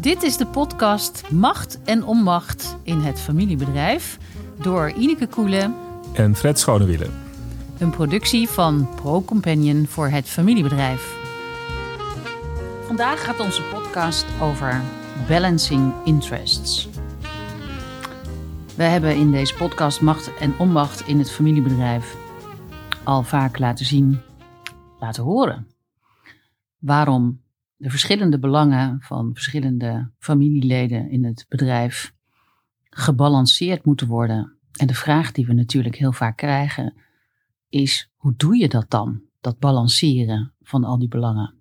Dit is de podcast Macht en Onmacht in het familiebedrijf door Ineke Koelen en Fred Schonewielen. Een productie van Pro Companion voor het familiebedrijf. Vandaag gaat onze podcast over balancing interests. We hebben in deze podcast Macht en Onmacht in het familiebedrijf al vaak laten zien, laten horen. Waarom de verschillende belangen van verschillende familieleden in het bedrijf gebalanceerd moeten worden. En de vraag die we natuurlijk heel vaak krijgen is: hoe doe je dat dan? Dat balanceren van al die belangen.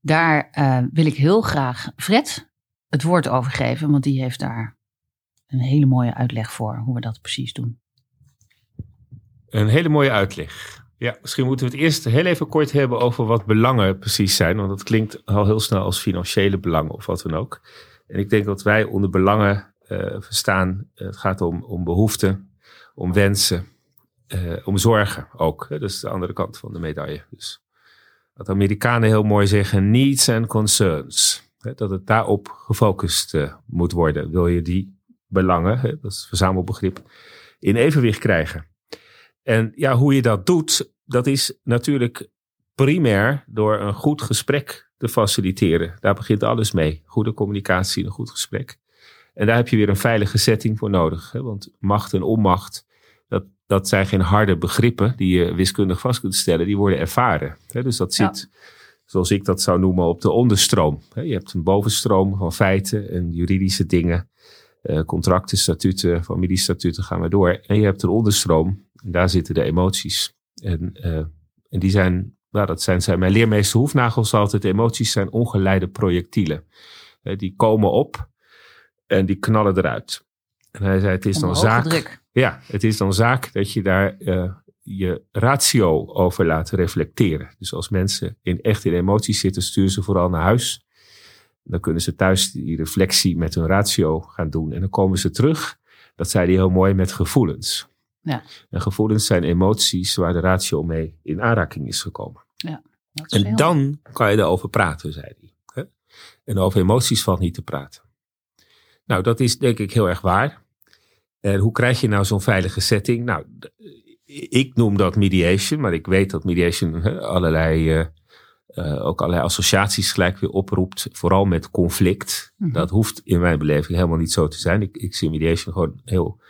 Daar uh, wil ik heel graag Fred het woord over geven, want die heeft daar een hele mooie uitleg voor hoe we dat precies doen. Een hele mooie uitleg. Ja, misschien moeten we het eerst heel even kort hebben over wat belangen precies zijn. Want dat klinkt al heel snel als financiële belangen of wat dan ook. En ik denk dat wij onder belangen uh, verstaan. Het gaat om, om behoeften, om wensen, uh, om zorgen ook. Hè? Dat is de andere kant van de medaille. Dus wat Amerikanen heel mooi zeggen, needs and concerns. Dat het daarop gefocust moet worden. Wil je die belangen, dat is verzamelbegrip, in evenwicht krijgen. En ja, hoe je dat doet, dat is natuurlijk primair door een goed gesprek te faciliteren. Daar begint alles mee. Goede communicatie, een goed gesprek. En daar heb je weer een veilige setting voor nodig. Hè? Want macht en onmacht, dat, dat zijn geen harde begrippen die je wiskundig vast kunt stellen. Die worden ervaren. Hè? Dus dat zit, zoals ik dat zou noemen, op de onderstroom. Hè? Je hebt een bovenstroom van feiten en juridische dingen. Uh, contracten, statuten, familiestatuten gaan we door. En je hebt een onderstroom. En daar zitten de emoties. En, uh, en die zijn, nou, dat zijn, zijn mijn leermeester Hoefnagels altijd. Emoties zijn ongeleide projectielen. Die komen op en die knallen eruit. En hij zei: Het is dan zaak. Druk. Ja, het is dan zaak dat je daar uh, je ratio over laat reflecteren. Dus als mensen in, echt in emoties zitten, sturen ze vooral naar huis. Dan kunnen ze thuis die reflectie met hun ratio gaan doen. En dan komen ze terug. Dat zei hij heel mooi met gevoelens. Ja. En gevoelens zijn emoties waar de ratio mee in aanraking is gekomen. Ja, dat is en dan kan je erover praten, zei hij. Hè? En over emoties valt niet te praten. Nou, dat is denk ik heel erg waar. En hoe krijg je nou zo'n veilige setting? Nou, ik noem dat mediation, maar ik weet dat mediation allerlei, uh, uh, ook allerlei associaties gelijk weer oproept. Vooral met conflict. Mm -hmm. Dat hoeft in mijn beleving helemaal niet zo te zijn. Ik, ik zie mediation gewoon heel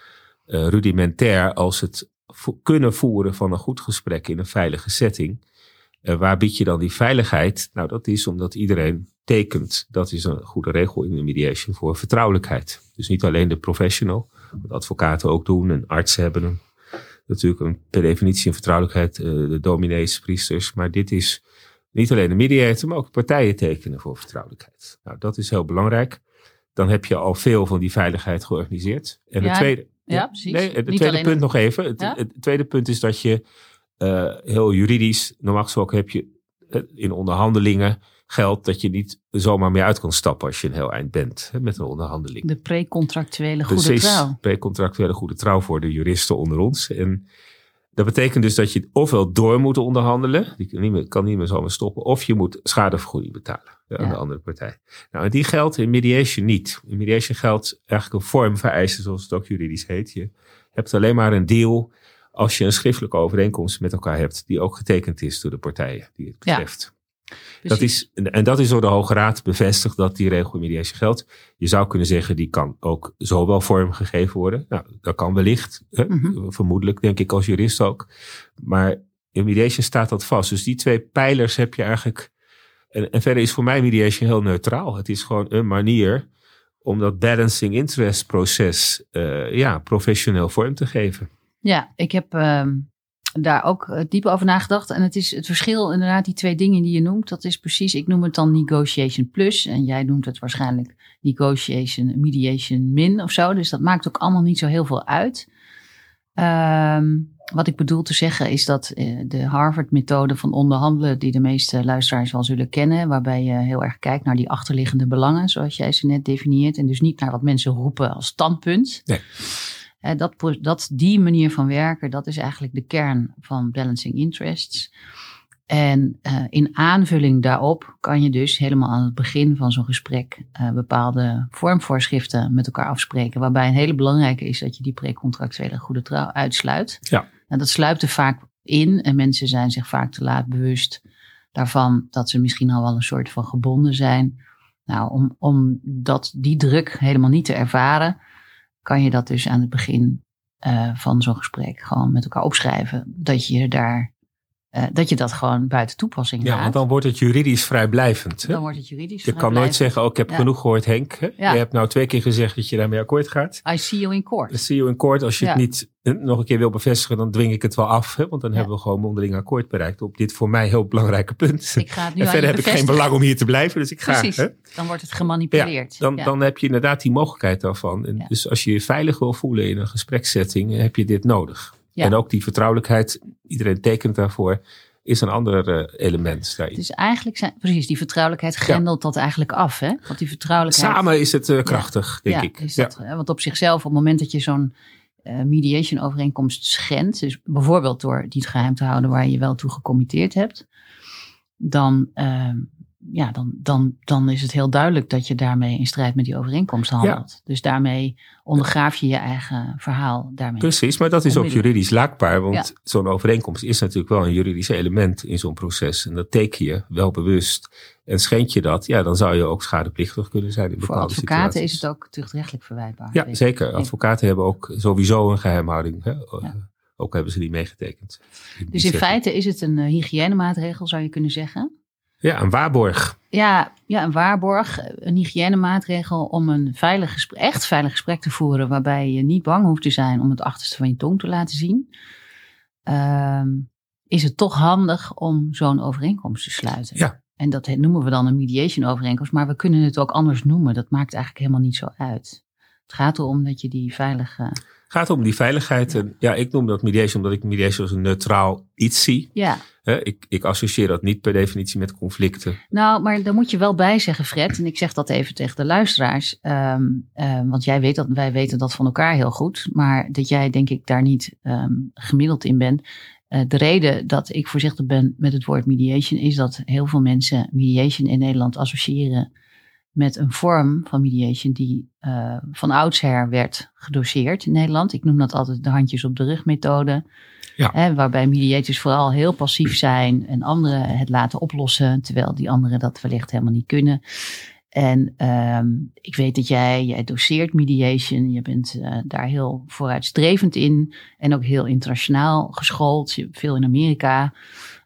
uh, rudimentair als het vo kunnen voeren van een goed gesprek in een veilige setting. Uh, waar bied je dan die veiligheid? Nou, dat is omdat iedereen tekent. Dat is een goede regel in de mediation voor vertrouwelijkheid. Dus niet alleen de professional, wat advocaten ook doen en artsen hebben natuurlijk een, per definitie een vertrouwelijkheid, uh, de dominees, priesters. Maar dit is niet alleen de mediator, maar ook partijen tekenen voor vertrouwelijkheid. Nou, dat is heel belangrijk. Dan heb je al veel van die veiligheid georganiseerd. En ja, het tweede, ja, precies. Nee, het Niet tweede punt nog even. Het, Ja? het tweede punt is dat je uh, heel juridisch, normaal gesproken heb je uh, in onderhandelingen geldt dat je niet zomaar meer uit kan stappen als je een heel eind bent hè, met een onderhandeling. De precontractuele goede Precies, trouw. precontractuele goede trouw voor de juristen onder ons. En dat betekent dus dat je ofwel door moet onderhandelen, die kan niet meer, kan niet meer zomaar stoppen, of je moet schadevergoeding betalen ja, aan de andere partij. Nou, en die geldt in mediation niet. In mediation geldt eigenlijk een vormvereiste, zoals het ook juridisch heet. Je hebt alleen maar een deal als je een schriftelijke overeenkomst met elkaar hebt, die ook getekend is door de partijen die het Ja. Dat is, en dat is door de Hoge Raad bevestigd dat die regel in mediation geldt. Je zou kunnen zeggen, die kan ook zo wel vormgegeven worden. Nou, dat kan wellicht, hè, Mhm. vermoedelijk denk ik als jurist ook. Maar in mediation staat dat vast. Dus die twee pijlers heb je eigenlijk. En, en verder is voor mij mediation heel neutraal. Het is gewoon een manier om dat balancing interest proces uh, ja, professioneel vorm te geven. Ja, ik heb ehm, daar ook eh, diep over nagedacht. En het is het verschil, inderdaad, die twee dingen die je noemt. Dat is precies, ik noem het dan negotiation plus. En jij noemt het waarschijnlijk negotiation, mediation min of zo. Dus dat maakt ook allemaal niet zo heel veel uit. Ehm, wat ik bedoel te zeggen is dat eh, de Harvard-methode van onderhandelen, die de meeste luisteraars wel zullen kennen, waarbij je heel erg kijkt naar die achterliggende belangen, zoals jij ze net definieert, en dus niet naar wat mensen roepen als standpunt. Nee. Eh, dat, dat, die manier van werken, dat is eigenlijk de kern van balancing interests. En uh, in aanvulling daarop kan je dus helemaal aan het begin van zo'n gesprek uh, bepaalde vormvoorschriften met elkaar afspreken. Waarbij een hele belangrijke is dat je die precontractuele goede trouw uitsluit. Ja. En dat sluipt er vaak in en mensen zijn zich vaak te laat bewust daarvan dat ze misschien al wel een soort van gebonden zijn. Nou, om, om dat, die druk helemaal niet te ervaren, kan je dat dus aan het begin uh, van zo'n gesprek gewoon met elkaar opschrijven. Dat je daar uh, dat je dat gewoon buiten toepassing Ja, laat. want dan wordt het juridisch vrijblijvend. Hè? Dan wordt het juridisch Je kan nooit zeggen, oh, ik heb Ja. genoeg gehoord Henk. Ja. Je hebt nou twee keer gezegd dat je daarmee akkoord gaat. I see you in court. Dan zie je in kort, als je het Ja. niet eh, nog een keer wil bevestigen, dan dwing ik het wel af. Hè? Want dan Ja. hebben we gewoon mondeling akkoord bereikt op dit voor mij heel belangrijke punt. Ik ga het nu en verder heb ik geen belang om hier te blijven, dus ik ga. Precies. Hè? Dan wordt het gemanipuleerd. Dan, Ja. dan heb je inderdaad die mogelijkheid daarvan. En Ja. Dus als je je veilig wil voelen in een gesprekssetting, heb je dit nodig. Ja. En ook die vertrouwelijkheid, iedereen tekent daarvoor, is een ander eh, element daarin. Dus eigenlijk zijn, precies, die vertrouwelijkheid grendelt dat eigenlijk af. Hè? Want die vertrouwelijkheid. Samen is het eh, krachtig, denk ik. Dat, hè, Want op zichzelf, op het moment dat je zo'n eh, mediation overeenkomst schendt, dus bijvoorbeeld door die geheim te houden waar je wel toe gecommitteerd hebt, dan, ja, dan, dan, dan is het heel duidelijk dat je daarmee in strijd met die overeenkomst handelt. Dus daarmee ondergraaf je je eigen verhaal daarmee. Precies, maar dat is ook juridisch laakbaar. Want Ja. zo'n overeenkomst is natuurlijk wel een juridisch element in zo'n proces. En dat teken je wel bewust. En schend je dat, ja, dan zou je ook schadeplichtig kunnen zijn in Voor bepaalde advocaten situaties. is het ook tuchtrechtelijk verwijtbaar. Ja, zeker. Advocaten hebben ook sowieso een geheimhouding. Hè? Ook hebben ze die meegetekend. Die Dus in feite is het een uh, hygiënemaatregel, zou je kunnen zeggen. Ja, een waarborg. Ja, ja, een waarborg, een hygiënemaatregel om een veilig gesprek, echt veilig gesprek te voeren, waarbij je niet bang hoeft te zijn om het achterste van je tong te laten zien. Ehm, is het toch handig om zo'n overeenkomst te sluiten? Ja. En dat noemen we dan een mediation overeenkomst, maar we kunnen het ook anders noemen. Dat maakt eigenlijk helemaal niet zo uit. Het gaat erom dat je die veilige. Het gaat om die veiligheid. En ja, ik noem dat mediation omdat ik mediation als een neutraal iets zie. Ja, Ik, ik associeer dat niet per definitie met conflicten. Nou, maar daar moet je wel bij zeggen, Fred. En ik zeg dat even tegen de luisteraars. ehm, ehm, want jij weet dat, wij weten dat van elkaar heel goed. Maar dat jij, denk ik, daar niet ehm, gemiddeld in bent. Eh, de reden dat ik voorzichtig ben met het woord mediation is dat heel veel mensen mediation in Nederland associëren met een vorm van mediation die eh, van oudsher werd gedoseerd in Nederland. Ik noem dat altijd de handjes op de rug methode. Ja. Hè, waarbij mediators vooral heel passief zijn en anderen het laten oplossen, terwijl die anderen dat wellicht helemaal niet kunnen. En ehm, ik weet dat jij, jij doseert mediation, je bent eh, daar heel vooruitstrevend in en ook heel internationaal geschoold. Veel in Amerika,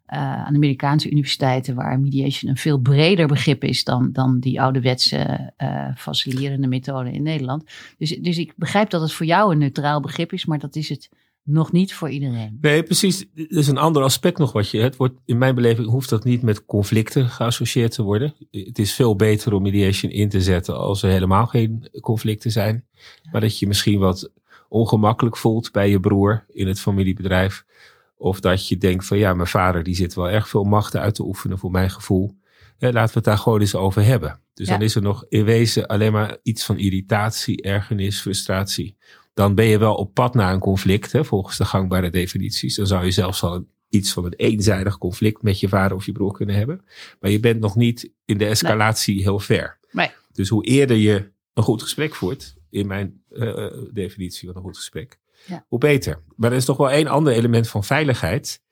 aan de Amerikaanse universiteiten, waar mediation een veel breder begrip is dan, dan die ouderwetse eh faciliterende methode in Nederland. Dus, dus ik begrijp dat het voor jou een neutraal begrip is, maar dat is het nog niet voor iedereen. Nee, precies. Er is een ander aspect nog wat je. Het wordt, in mijn beleving hoeft dat niet met conflicten geassocieerd te worden. Het is veel beter om mediation in te zetten als er helemaal geen conflicten zijn. Maar dat je misschien wat ongemakkelijk voelt bij je broer in het familiebedrijf. Of dat je denkt van ja, mijn vader die zit wel erg veel machten uit te oefenen voor mijn gevoel. Laten we het daar gewoon eens over hebben. Dus Ja. dan is er nog in wezen alleen maar iets van irritatie, ergernis, frustratie. Dan ben je wel op pad naar een conflict, hè, volgens de gangbare definities. Dan zou je zelfs al een- iets van een eenzijdig conflict met je vader of je broer kunnen hebben. Maar je bent nog niet in de escalatie heel ver. Nee. Dus hoe eerder je een goed gesprek voert, in mijn eh, definitie van een goed gesprek, Ja. hoe beter. Maar er is toch wel één ander element van veiligheid.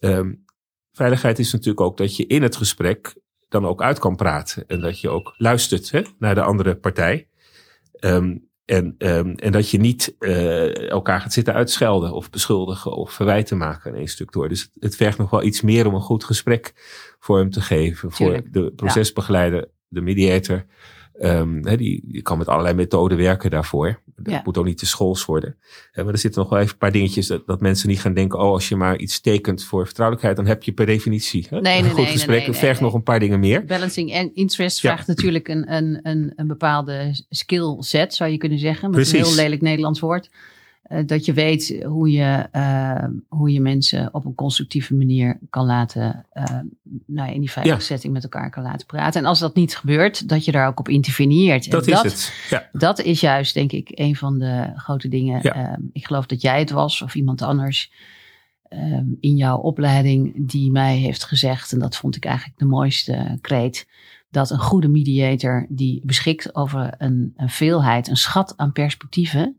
Ehm, veiligheid is natuurlijk ook dat je in het gesprek dan ook uit kan praten. En dat je ook luistert hè, naar de andere partij. Ehm, en, ehm, en dat je niet eh, elkaar gaat zitten uitschelden of beschuldigen of verwijten maken in één stuk door. Dus het, het vergt nog wel iets meer om een goed gesprek vorm te geven. Tuurlijk, Voor de procesbegeleider, de mediator. Ehm, die, die kan met allerlei methoden werken daarvoor. Dat Ja. moet ook niet te schools worden. Maar er zitten nog wel even een paar dingetjes dat, dat mensen niet gaan denken: oh, als je maar iets tekent voor vertrouwelijkheid, dan heb je per definitie Nee, een goed nee, gesprek. nee, vergt nog een paar dingen meer. Balancing en interest Ja. vraagt natuurlijk een, een, een, een bepaalde skill set, zou je kunnen zeggen. Met een Precies. heel lelijk Nederlands woord. Eh, dat je weet hoe je, eh, hoe je mensen op een constructieve manier kan laten, eh, nou ja, in die veilige Ja. setting met elkaar kan laten praten. En als dat niet gebeurt, dat je daar ook op interveneert. En Dat is het. Ja. Dat is juist, denk ik, een van de grote dingen. Ja. Ehm, ik geloof dat jij het was of iemand anders. ehm, in jouw opleiding die mij heeft gezegd, en dat vond ik eigenlijk de mooiste kreet, dat een goede mediator die beschikt over een, een veelheid, een schat aan perspectieven,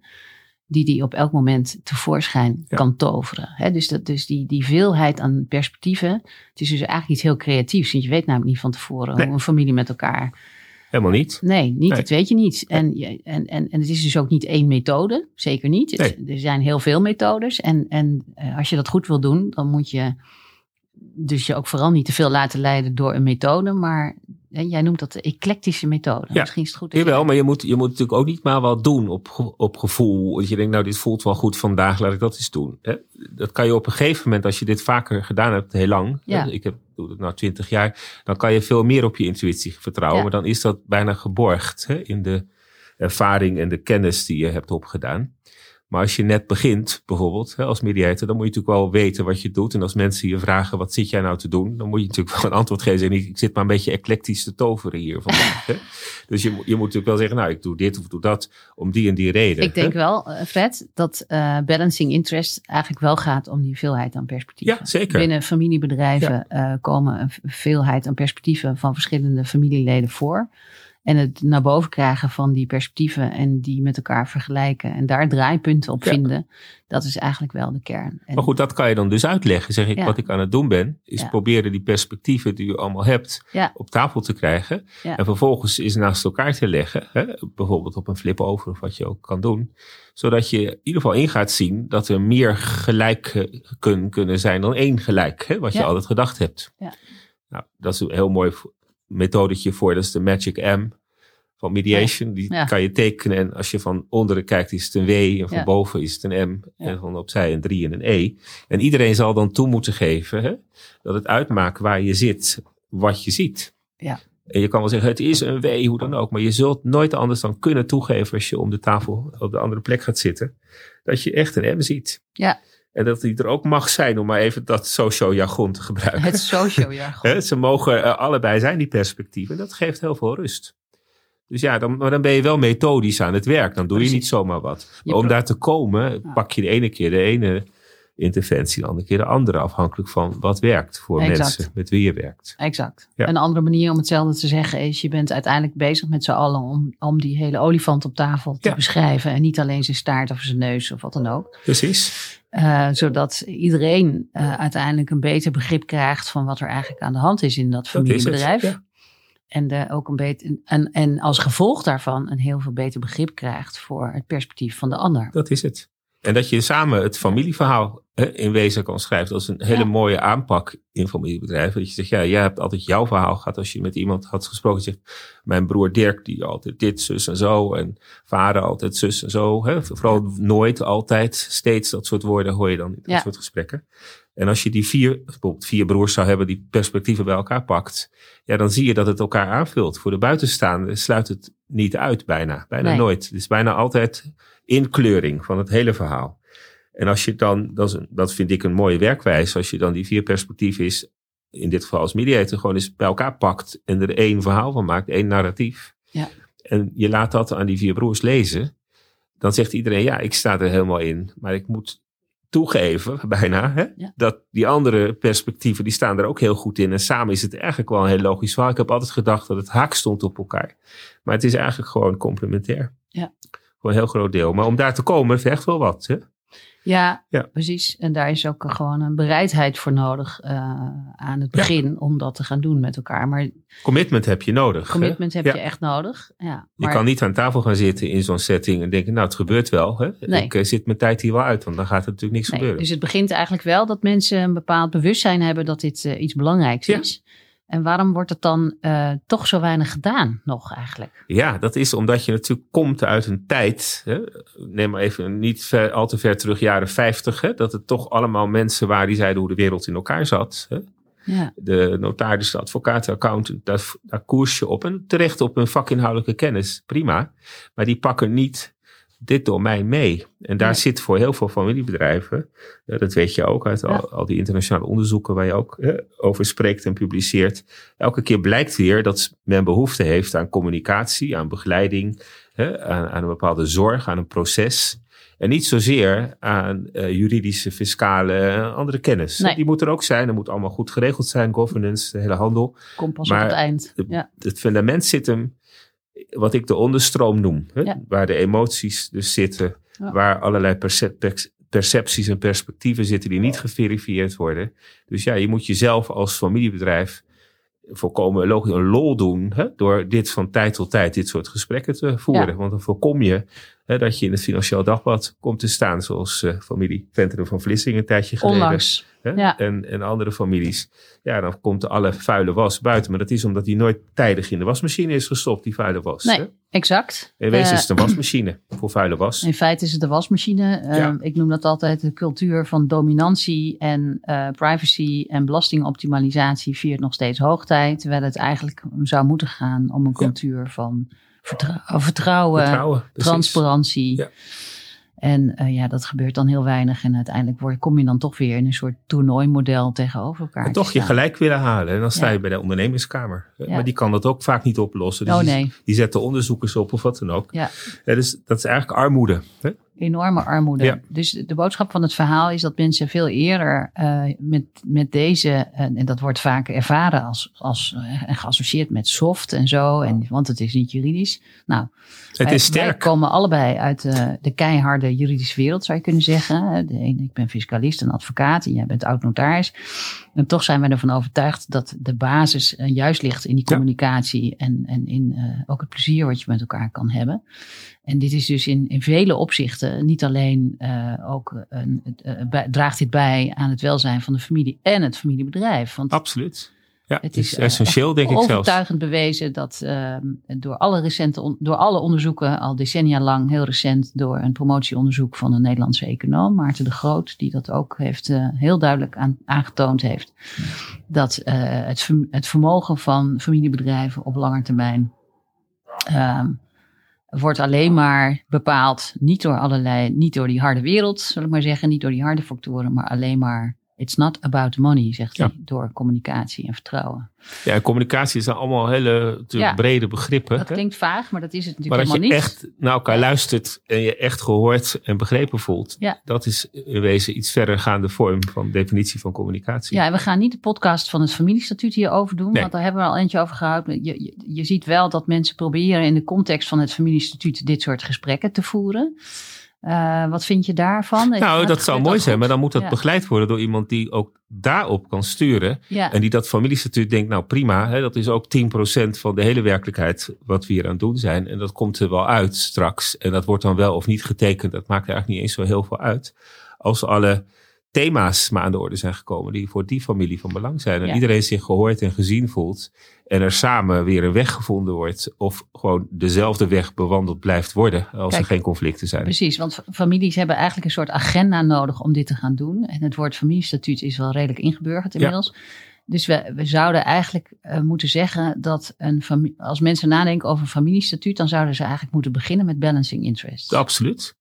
die die op elk moment tevoorschijn Ja. kan toveren. Dus dat, dus die, die veelheid aan perspectieven, het is dus eigenlijk iets heel creatiefs. Want je weet namelijk niet van tevoren Nee. hoe een familie met elkaar Helemaal niet. Nee, niet, Nee. dat weet je niet. En, je- en, en, en het is dus ook niet één methode, zeker niet. Het- Er zijn heel veel methodes. En, en eh, als je dat goed wil doen, dan moet je dus je ook vooral niet te veel laten leiden door een methode. Maar jij noemt dat de eclectische methode. Ja. Misschien is het goed je- Jawel, maar je moet, je moet natuurlijk ook niet maar wat doen op, op gevoel. Dat je denkt, nou, dit voelt wel goed vandaag, laat ik dat eens doen. Hè? Dat kan je op een gegeven moment, als je dit vaker gedaan hebt, heel lang. Ja. Ik heb, doe het nou twintig jaar. Dan kan je veel meer op je intuïtie vertrouwen. Ja. Maar dan is dat bijna geborgd hè, in de ervaring en de kennis die je hebt opgedaan. Maar als je net begint, bijvoorbeeld, hè, als mediator, dan moet je natuurlijk wel weten wat je doet. En als mensen je vragen, wat zit jij nou te doen? Dan moet je natuurlijk wel een antwoord geven. En ik, ik zit maar een beetje eclectisch te toveren hier vandaag. hè. Dus je, moet- je moet natuurlijk wel zeggen, nou, ik doe dit of doe dat om die en die reden. Ik denk hè. wel, eh, Fred, dat eh, balancing interest eigenlijk wel gaat om die veelheid aan perspectieven. Ja, zeker. Binnen familiebedrijven eh, komen een veelheid aan perspectieven van verschillende familieleden voor. En het naar boven krijgen van die perspectieven en die met elkaar vergelijken en daar draaipunten op Ja. vinden, dat is eigenlijk wel de kern. En, Maar goed, dat kan je dan dus uitleggen. Zeg ik, Ja. wat ik aan het doen ben, is Ja. proberen die perspectieven die je allemaal hebt op tafel te krijgen. En vervolgens is naast elkaar te leggen. Hè? Bijvoorbeeld op een flip over of wat je ook kan doen. Zodat je in ieder geval in gaat zien dat er meer gelijk kun, kunnen zijn dan één gelijk. Hè? Wat je altijd gedacht hebt. Ja. Nou, dat is een heel mooi methodetje voor. Dat is de Magic M van mediation. Die Ja. kan je tekenen. En als je van onderen kijkt is het een W. En van Ja. boven is het een M. Ja. En van opzij een 3 en een E. En iedereen zal dan toe moeten geven hè, dat het uitmaakt waar je zit, wat je ziet. Ja. En je kan wel zeggen, het is een W, hoe dan ook. Maar je zult nooit anders dan kunnen toegeven als je om de tafel op de andere plek gaat zitten. Dat je echt een M ziet. Ja. En dat die er ook mag zijn, om maar even dat socio-jargon te gebruiken. het socio-jargon. Ze mogen er allebei zijn, die perspectieven. En dat geeft heel veel rust. Dus ja, dan, maar dan ben je wel methodisch aan het werk. Dan doe je niet zomaar wat. Maar om daar te komen, Ja. pak je de ene keer de ene interventie, de andere keer de andere. Afhankelijk van wat werkt voor Exact. mensen met wie je werkt. Exact. Ja. Een andere manier om hetzelfde te zeggen is, je bent uiteindelijk bezig met z'n allen om, om die hele olifant op tafel te Ja. beschrijven. En niet alleen zijn staart of zijn neus of wat dan ook. Precies. Eh, zodat iedereen eh, uiteindelijk een beter begrip krijgt van wat er eigenlijk aan de hand is in dat Dat familiebedrijf. Ja. En, de, ook een beter, en, en als gevolg daarvan een heel veel beter begrip krijgt voor het perspectief van de ander. Dat is het. En dat je samen het familieverhaal in wezen kan schrijven. Dat is een hele Ja. mooie mooie aanpak in familiebedrijven. Dat je zegt, ja, jij hebt altijd jouw verhaal gehad. Als je met iemand had gesproken, zegt, mijn broer Dirk, die altijd dit, zus en zo. En vader altijd zus en zo. Hè. Vooral nooit, altijd, steeds dat soort woorden hoor je dan in dat Ja. soort gesprekken. En als je die vier, bijvoorbeeld vier broers zou hebben die perspectieven bij elkaar pakt. Ja, dan zie je dat het elkaar aanvult. Voor de buitenstaande sluit het niet uit bijna. Bijna Nee. nooit. Het is bijna altijd inkleuring van het hele verhaal. En als je dan, dat, een- dat vind ik een mooie werkwijze, als je dan die vier perspectieven is, in dit geval als mediator, gewoon eens bij elkaar pakt en er één verhaal van maakt, één narratief. Ja. En je laat dat aan die vier broers lezen, dan zegt iedereen, ja, ik sta er helemaal in, maar ik moet toegeven, bijna, hè, Ja. dat die andere perspectieven, die staan er ook heel goed in. En samen is het eigenlijk wel een heel logisch verhaal. Ik heb altijd gedacht dat het haak stond op elkaar. Maar het is eigenlijk gewoon complementair. Ja. Voor een heel groot deel. Maar om daar te komen, vergt wel wat. Hè? Ja, Ja. precies. En daar is ook gewoon een bereidheid voor nodig eh, aan het Ja. begin om dat te gaan doen met elkaar. Maar Commitment heb je nodig. hè? commitment heb Ja. je echt nodig. Ja, Je maar, kan niet aan tafel gaan zitten in zo'n setting en denken, nou het gebeurt wel. Hè? Nee. Ik eh, zit mijn tijd hier wel uit, want dan gaat er natuurlijk niks nee, gebeuren. dus het begint eigenlijk wel dat mensen een bepaald bewustzijn hebben dat dit eh, iets belangrijks is. En waarom wordt het dan eh, toch zo weinig gedaan nog eigenlijk? Ja, dat is omdat je natuurlijk komt uit een tijd. Hè? Neem maar even niet ver, al te ver terug, jaren 50. Hè? Dat het toch allemaal mensen waren die zeiden hoe de wereld in elkaar zat. Hè? Ja, De notaris, de advocaat, de accountant, daar, daar koers je op. En terecht op hun vakinhoudelijke kennis, prima. Maar die pakken niet dit domein mee. En daar zit voor heel veel familiebedrijven, eh, dat weet je ook uit Ja. al, die internationale onderzoeken waar je ook eh, over spreekt en publiceert. Elke keer blijkt weer dat men behoefte heeft aan communicatie, aan begeleiding, aan, aan een bepaalde zorg, aan een proces. En niet zozeer aan uh, juridische, fiscale en andere kennis. Nee. Die moet er ook zijn. Dat moet allemaal goed geregeld zijn. Governance, de hele handel. Komt pas Maar op het eind. Ja. Het fundament zit hem, wat ik de onderstroom noem. Hè? Ja. Waar de emoties dus zitten. Ja. Waar allerlei percep- perc- percepties en perspectieven zitten die niet geverifieerd worden. Dus ja, je moet jezelf als familiebedrijf volkomen logisch een lol doen. Hè? Door dit van tijd tot tijd, dit soort gesprekken te voeren. Ja. Want dan voorkom je hè, dat je in het Financieel Dagblad komt te staan. Zoals eh, familie Venteren van Vlissingen een tijdje geleden. Onlangs. Hè? Ja. En, en andere families. Ja, dan komt alle vuile was buiten. Maar dat is omdat die nooit tijdig in de wasmachine is gestopt, die vuile was. Nee, Hè? exact. In wezen Eh, is het een wasmachine voor vuile was. In feite is het de wasmachine. Eh, Ja. Ik noem dat altijd de cultuur van dominantie en eh, privacy en belastingoptimalisatie viert nog steeds hoogtijd. Terwijl het eigenlijk zou moeten gaan om een Ja. cultuur van vertrou- vertrouwen, Vertrouwen. transparantie. Ja. En eh, ja, dat gebeurt dan heel weinig. En uiteindelijk word, kom je dan toch weer in een soort toernooimodel tegenover elkaar. En toch je gelijk willen halen. En dan sta Ja. je bij de ondernemingskamer. Ja. Maar die kan dat ook vaak niet oplossen. Dus Oh die, nee, die zetten onderzoekers op of wat dan ook. Ja. Ja, dus dat is eigenlijk armoede. Hè? Enorme armoede. Ja. Dus de boodschap van het verhaal is dat mensen veel eerder eh, met, met deze, eh, en dat wordt vaak ervaren als, als eh, en geassocieerd met soft en zo, en, want het is niet juridisch. Nou, Het wij, is wij sterk. komen allebei uit eh, de keiharde juridische wereld, zou je kunnen zeggen. De ene, ik ben fiscalist en advocaat en jij bent oud-notaris. En toch zijn wij ervan overtuigd dat de basis eh, juist ligt in die Ja. communicatie en, en in eh, ook het plezier wat je met elkaar kan hebben. En dit is dus in, in vele opzichten niet alleen eh, ook een, eh, bij- draagt dit bij aan het welzijn van de familie en het familiebedrijf. Want Absoluut. Ja, het is, is, eh, essentieel, denk ik zelfs. overtuigend bewezen dat eh, door, alle recente, door alle onderzoeken, al decennia lang, heel recent, door een promotieonderzoek van een Nederlandse econoom, Maarten de Groot, die dat ook heeft, eh, heel duidelijk aan, aangetoond heeft, dat eh, het, het vermogen van familiebedrijven op lange termijn ehm, wordt alleen maar bepaald, niet door allerlei, niet door die harde wereld, zal ik maar zeggen, niet door die harde factoren, maar alleen maar, it's not about money, zegt Ja. hij, door communicatie en vertrouwen. Ja, communicatie zijn allemaal hele Ja. brede begrippen. Dat hè? klinkt vaag, maar dat is het Maar natuurlijk dat je helemaal niet. echt naar elkaar luistert en je echt gehoord en begrepen voelt. Ja. Dat is in wezen iets verdergaande vorm van definitie van communicatie. Ja, en we gaan niet de podcast van het familiestatuut hierover doen, Nee. want daar hebben we al eentje over gehouden. Je, je, je ziet wel dat mensen proberen in de context van het familiestatuut dit soort gesprekken te voeren. Eh, wat vind je daarvan? nou, dat zou mooi zijn, maar dan moet dat Ja. begeleid worden door iemand die ook daarop kan sturen. Ja, En die dat familiestatuut denkt, nou prima, hè, dat is ook 10% van de hele werkelijkheid wat we hier aan het doen zijn. En dat komt er wel uit straks. En dat wordt dan wel of niet getekend, dat maakt er eigenlijk niet eens zo heel veel uit. Als alle thema's maar aan de orde zijn gekomen die voor die familie van belang zijn. En Ja. iedereen zich gehoord en gezien voelt. En er samen weer een weg gevonden wordt. Of gewoon dezelfde weg bewandeld blijft worden als Kijk, er geen conflicten zijn. precies. Want families hebben eigenlijk een soort agenda nodig om dit te gaan doen. En het woord familiestatuut is wel redelijk ingeburgerd inmiddels. Dus we, we zouden eigenlijk eh, moeten zeggen dat een als mensen nadenken over een familiestatuut, dan zouden ze eigenlijk moeten beginnen met balancing interests. Absoluut.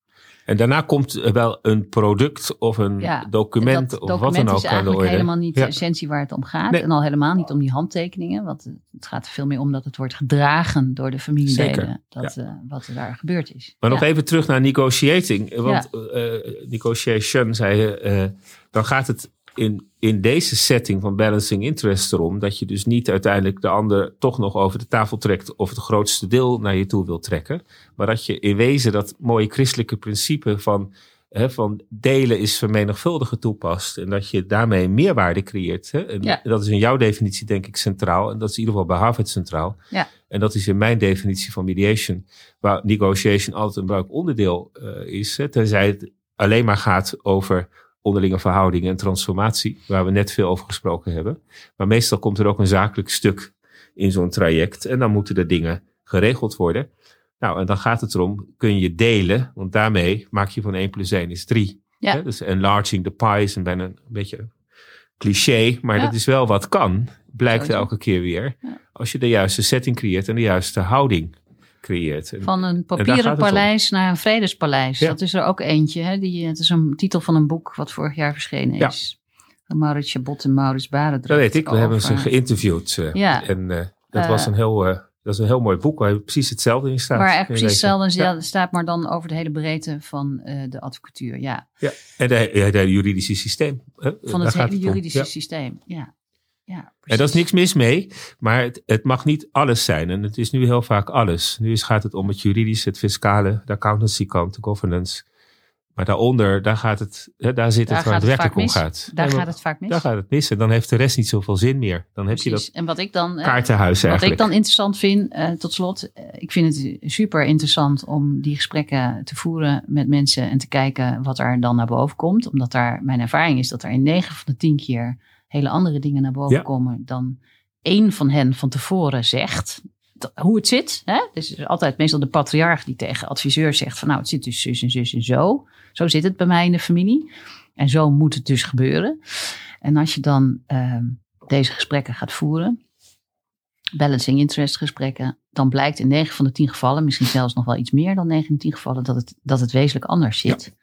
En daarna komt wel een product of een Ja, document dat of wat dan is ook aan de eigenlijk helemaal niet Ja. de essentie waar het om gaat. Nee. En al helemaal niet om die handtekeningen. Want het gaat er veel meer om dat het wordt gedragen door de familieleden. Zeker, Dat, eh, wat er daar gebeurd is. Maar nog even terug naar negotiating. Want eh, negotiation, zei je, dan gaat het in, in deze setting van balancing interest erom dat je dus niet uiteindelijk de ander toch nog over de tafel trekt of het grootste deel naar je toe wil trekken. Maar dat je in wezen dat mooie christelijke principe van, hè, van delen is vermenigvuldigen toepast. En dat je daarmee meerwaarde creëert. Hè? En Ja. Dat is in jouw definitie denk ik centraal. En dat is in ieder geval bij Harvard centraal. Ja. En dat is in mijn definitie van mediation, waar negotiation altijd een belangrijk onderdeel eh, is. Hè, tenzij het alleen maar gaat over onderlinge verhoudingen en transformatie, waar we net veel over gesproken hebben. Maar meestal komt er ook een zakelijk stuk in zo'n traject en dan moeten de dingen geregeld worden. Nou, en dan gaat het erom, kun je delen, want daarmee maak je van 1 plus 1 is 3. Ja. Hè, dus enlarging the pie is een bijna een beetje cliché, maar Ja. dat is wel wat kan, blijkt elke keer weer. Ja. Als je de juiste setting creëert en de juiste houding creëert. Van een papieren het paleis naar een vredespaleis. Ja. Dat is er ook eentje. Hè? Die, het is een titel van een boek wat vorig jaar verschenen Ja. is. Van Maurits Chabot en Maurits Barendrecht. dat weet ik, we hebben ze geïnterviewd. eh, Ja. En eh, dat Eh, was een heel, eh, Dat is een heel mooi boek waar precies hetzelfde in staat. Waar precies hetzelfde Ja. staat, maar dan over de hele breedte van eh, de advocatuur. Ja, Ja. En ja, de juridische systeem. hè, van het hele juridische Ja. systeem. Ja, ja En daar is niks mis mee, maar het, het mag niet alles zijn. En het is nu heel vaak alles. Nu is, gaat het om het juridische, het fiscale, de accountancy kant, de governance. Maar daaronder, daar, gaat het, hè, daar zit Daar het waar het werkelijk om mis. gaat. Daar gaat het vaak mis. Daar gaat het mis. En dan heeft de rest niet zoveel zin meer. Dan heb je dat En wat ik dan, eh, kaartenhuis wat eigenlijk. ik dan interessant vind, eh, tot slot, eh, ik vind het super interessant om die gesprekken te voeren met mensen en te kijken wat er dan naar boven komt. Omdat daar, mijn ervaring is dat er in 9 van de 10 keer hele andere dingen naar boven Ja. komen dan één van hen van tevoren zegt. Hoe het zit. Hè? Dus het is altijd meestal de patriarch die tegen adviseur zegt van nou het zit dus zus en zus en zo. Zo zit het bij mij in de familie. En zo moet het dus gebeuren. En als je dan ehm, deze gesprekken gaat voeren, balancing interest gesprekken, dan blijkt in 9 van de 10 gevallen, misschien zelfs nog wel iets meer dan 9 van de 10 gevallen, dat het, dat het wezenlijk anders zit.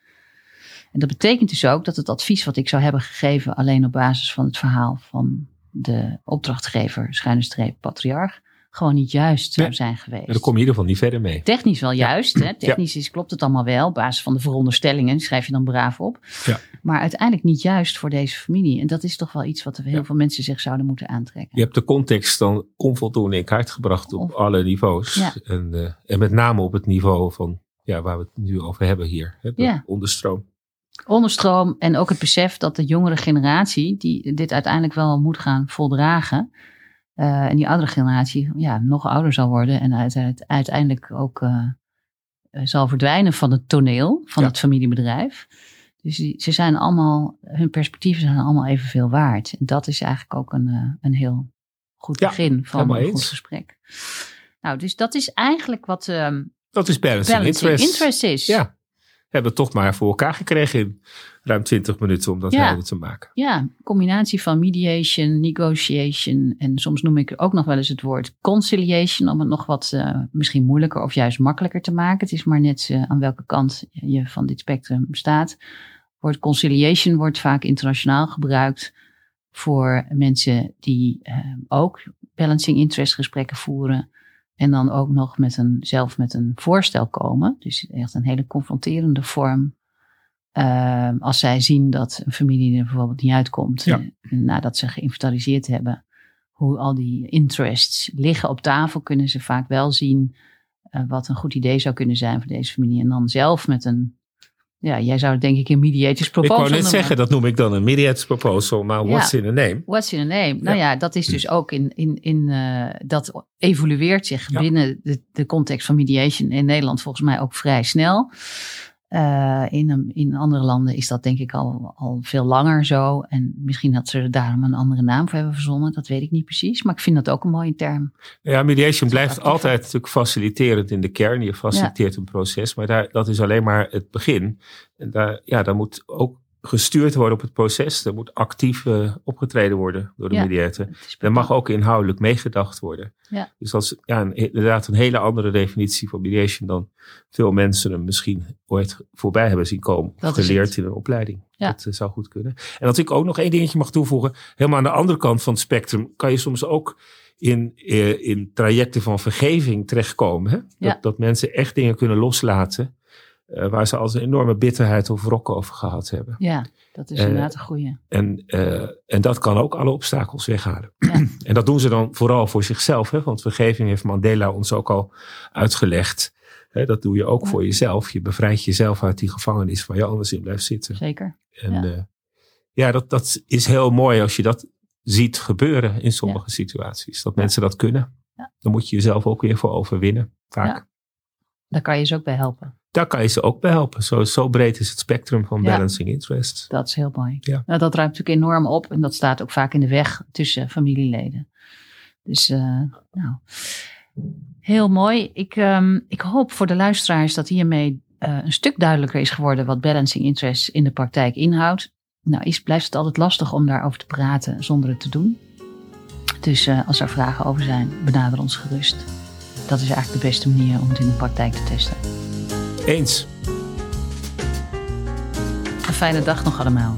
En dat betekent dus ook dat het advies wat ik zou hebben gegeven, alleen op basis van het verhaal van de opdrachtgever, schuine streep, patriarch, gewoon niet juist zou Nee. zijn geweest. En daar kom je in ieder geval niet verder mee. Technisch wel juist. Hè? Technisch is, klopt het allemaal wel. Op basis van de veronderstellingen schrijf je dan braaf op. Ja. Maar uiteindelijk niet juist voor deze familie. En dat is toch wel iets wat heel veel mensen zich zouden moeten aantrekken. Je hebt de context dan onvoldoende in kaart gebracht op Of- alle niveaus. En, eh, en met name op het niveau van ja, waar we het nu over hebben hier. Hè, de onderstroom. Onderstroom en ook het besef dat de jongere generatie, die dit uiteindelijk wel moet gaan voldragen. eh, en die oudere generatie ja, nog ouder zal worden en uite- uiteindelijk ook eh, eh, zal verdwijnen van het toneel, van Ja. het familiebedrijf. Dus die, ze zijn allemaal, hun perspectieven zijn allemaal evenveel waard. En dat is eigenlijk ook een, een heel goed Ja, begin van een goed gesprek. Nou, dus dat is eigenlijk wat ehm Dat is balancing, balancing interest. interest is. Ja. Hebben toch maar voor elkaar gekregen in ruim 20 minuten om dat Ja. helder te maken. Ja, combinatie van mediation, negotiation en soms noem ik ook nog wel eens het woord conciliation om het nog wat eh, misschien moeilijker of juist makkelijker te maken. Het is maar net eh, aan welke kant je van dit spectrum staat. Het woord conciliation wordt vaak internationaal gebruikt voor mensen die eh, ook balancing interest gesprekken voeren. En dan ook nog met een, zelf met een voorstel komen. Dus echt een hele confronterende vorm. Eh, als zij zien dat een familie er bijvoorbeeld niet uitkomt. Ja. eh, nadat ze geïnventariseerd hebben. Hoe al die interests liggen op tafel. Kunnen ze vaak wel zien eh, wat een goed idee zou kunnen zijn voor deze familie. En dan zelf met een. Ja, jij zou het denk ik een mediators Ik proposal wou net noemen. zeggen, dat noem ik dan een mediates proposal, maar Ja. what's in a name? What's in a name? Nou ja, dat is dus ook in, in, in eh, dat evolueert zich Ja. binnen de, de context van mediation in Nederland volgens mij ook vrij snel. Eh, in, in andere landen is dat denk ik al, al veel langer zo. En misschien dat ze er daarom een andere naam voor hebben verzonnen. Dat weet ik niet precies. Maar ik vind dat ook een mooie term. Ja, mediation blijft altijd natuurlijk faciliterend in de kern. Je faciliteert een proces, maar daar, dat is alleen maar het begin. En daar, ja, daar moet ook gestuurd worden op het proces. Er moet actief eh, opgetreden worden door de Ja. mediator. Er mag ook inhoudelijk meegedacht worden. Ja. Dus dat is ja, een, inderdaad een hele andere definitie van mediation dan veel mensen hem misschien ooit voorbij hebben zien komen. Dat geleerd in een opleiding. Ja. Dat eh, zou goed kunnen. En dat ik ook nog één dingetje mag toevoegen. Helemaal aan de andere kant van het spectrum kan je soms ook in, eh, in trajecten van vergeving terechtkomen. Hè? Dat, Ja. dat mensen echt dingen kunnen loslaten. Eh, waar ze als een enorme bitterheid of wrok over gehad hebben. Ja, dat is Eh, inderdaad een goeie. En, eh, en dat kan ook alle obstakels weghalen. Ja. En dat doen ze dan vooral voor zichzelf. Hè? Want vergeving heeft Mandela ons ook al uitgelegd. Hè, dat doe je ook Ja. voor jezelf. Je bevrijdt jezelf uit die gevangenis waar je anders in blijft zitten. Zeker. En Ja. ja, ja dat, dat is heel mooi als je dat ziet gebeuren in sommige situaties. Dat mensen dat kunnen. Ja. Dan moet je jezelf ook weer voor overwinnen. Vaak. Daar kan je ze ook bij helpen. Daar kan je ze ook bij helpen. Zo, zo breed is het spectrum van Ja. balancing interest. Dat is heel mooi. Ja. Nou, dat ruimt natuurlijk enorm op en dat staat ook vaak in de weg tussen familieleden. Dus, eh, nou, heel mooi. Ik, ehm, ik hoop voor de luisteraars dat hiermee eh, een stuk duidelijker is geworden wat balancing interest in de praktijk inhoudt. Nou, is, blijft het altijd lastig om daarover te praten zonder het te doen. Dus eh, als er vragen over zijn, benader ons gerust. Dat is eigenlijk de beste manier om het in de praktijk te testen. Eens. Een fijne dag nog allemaal.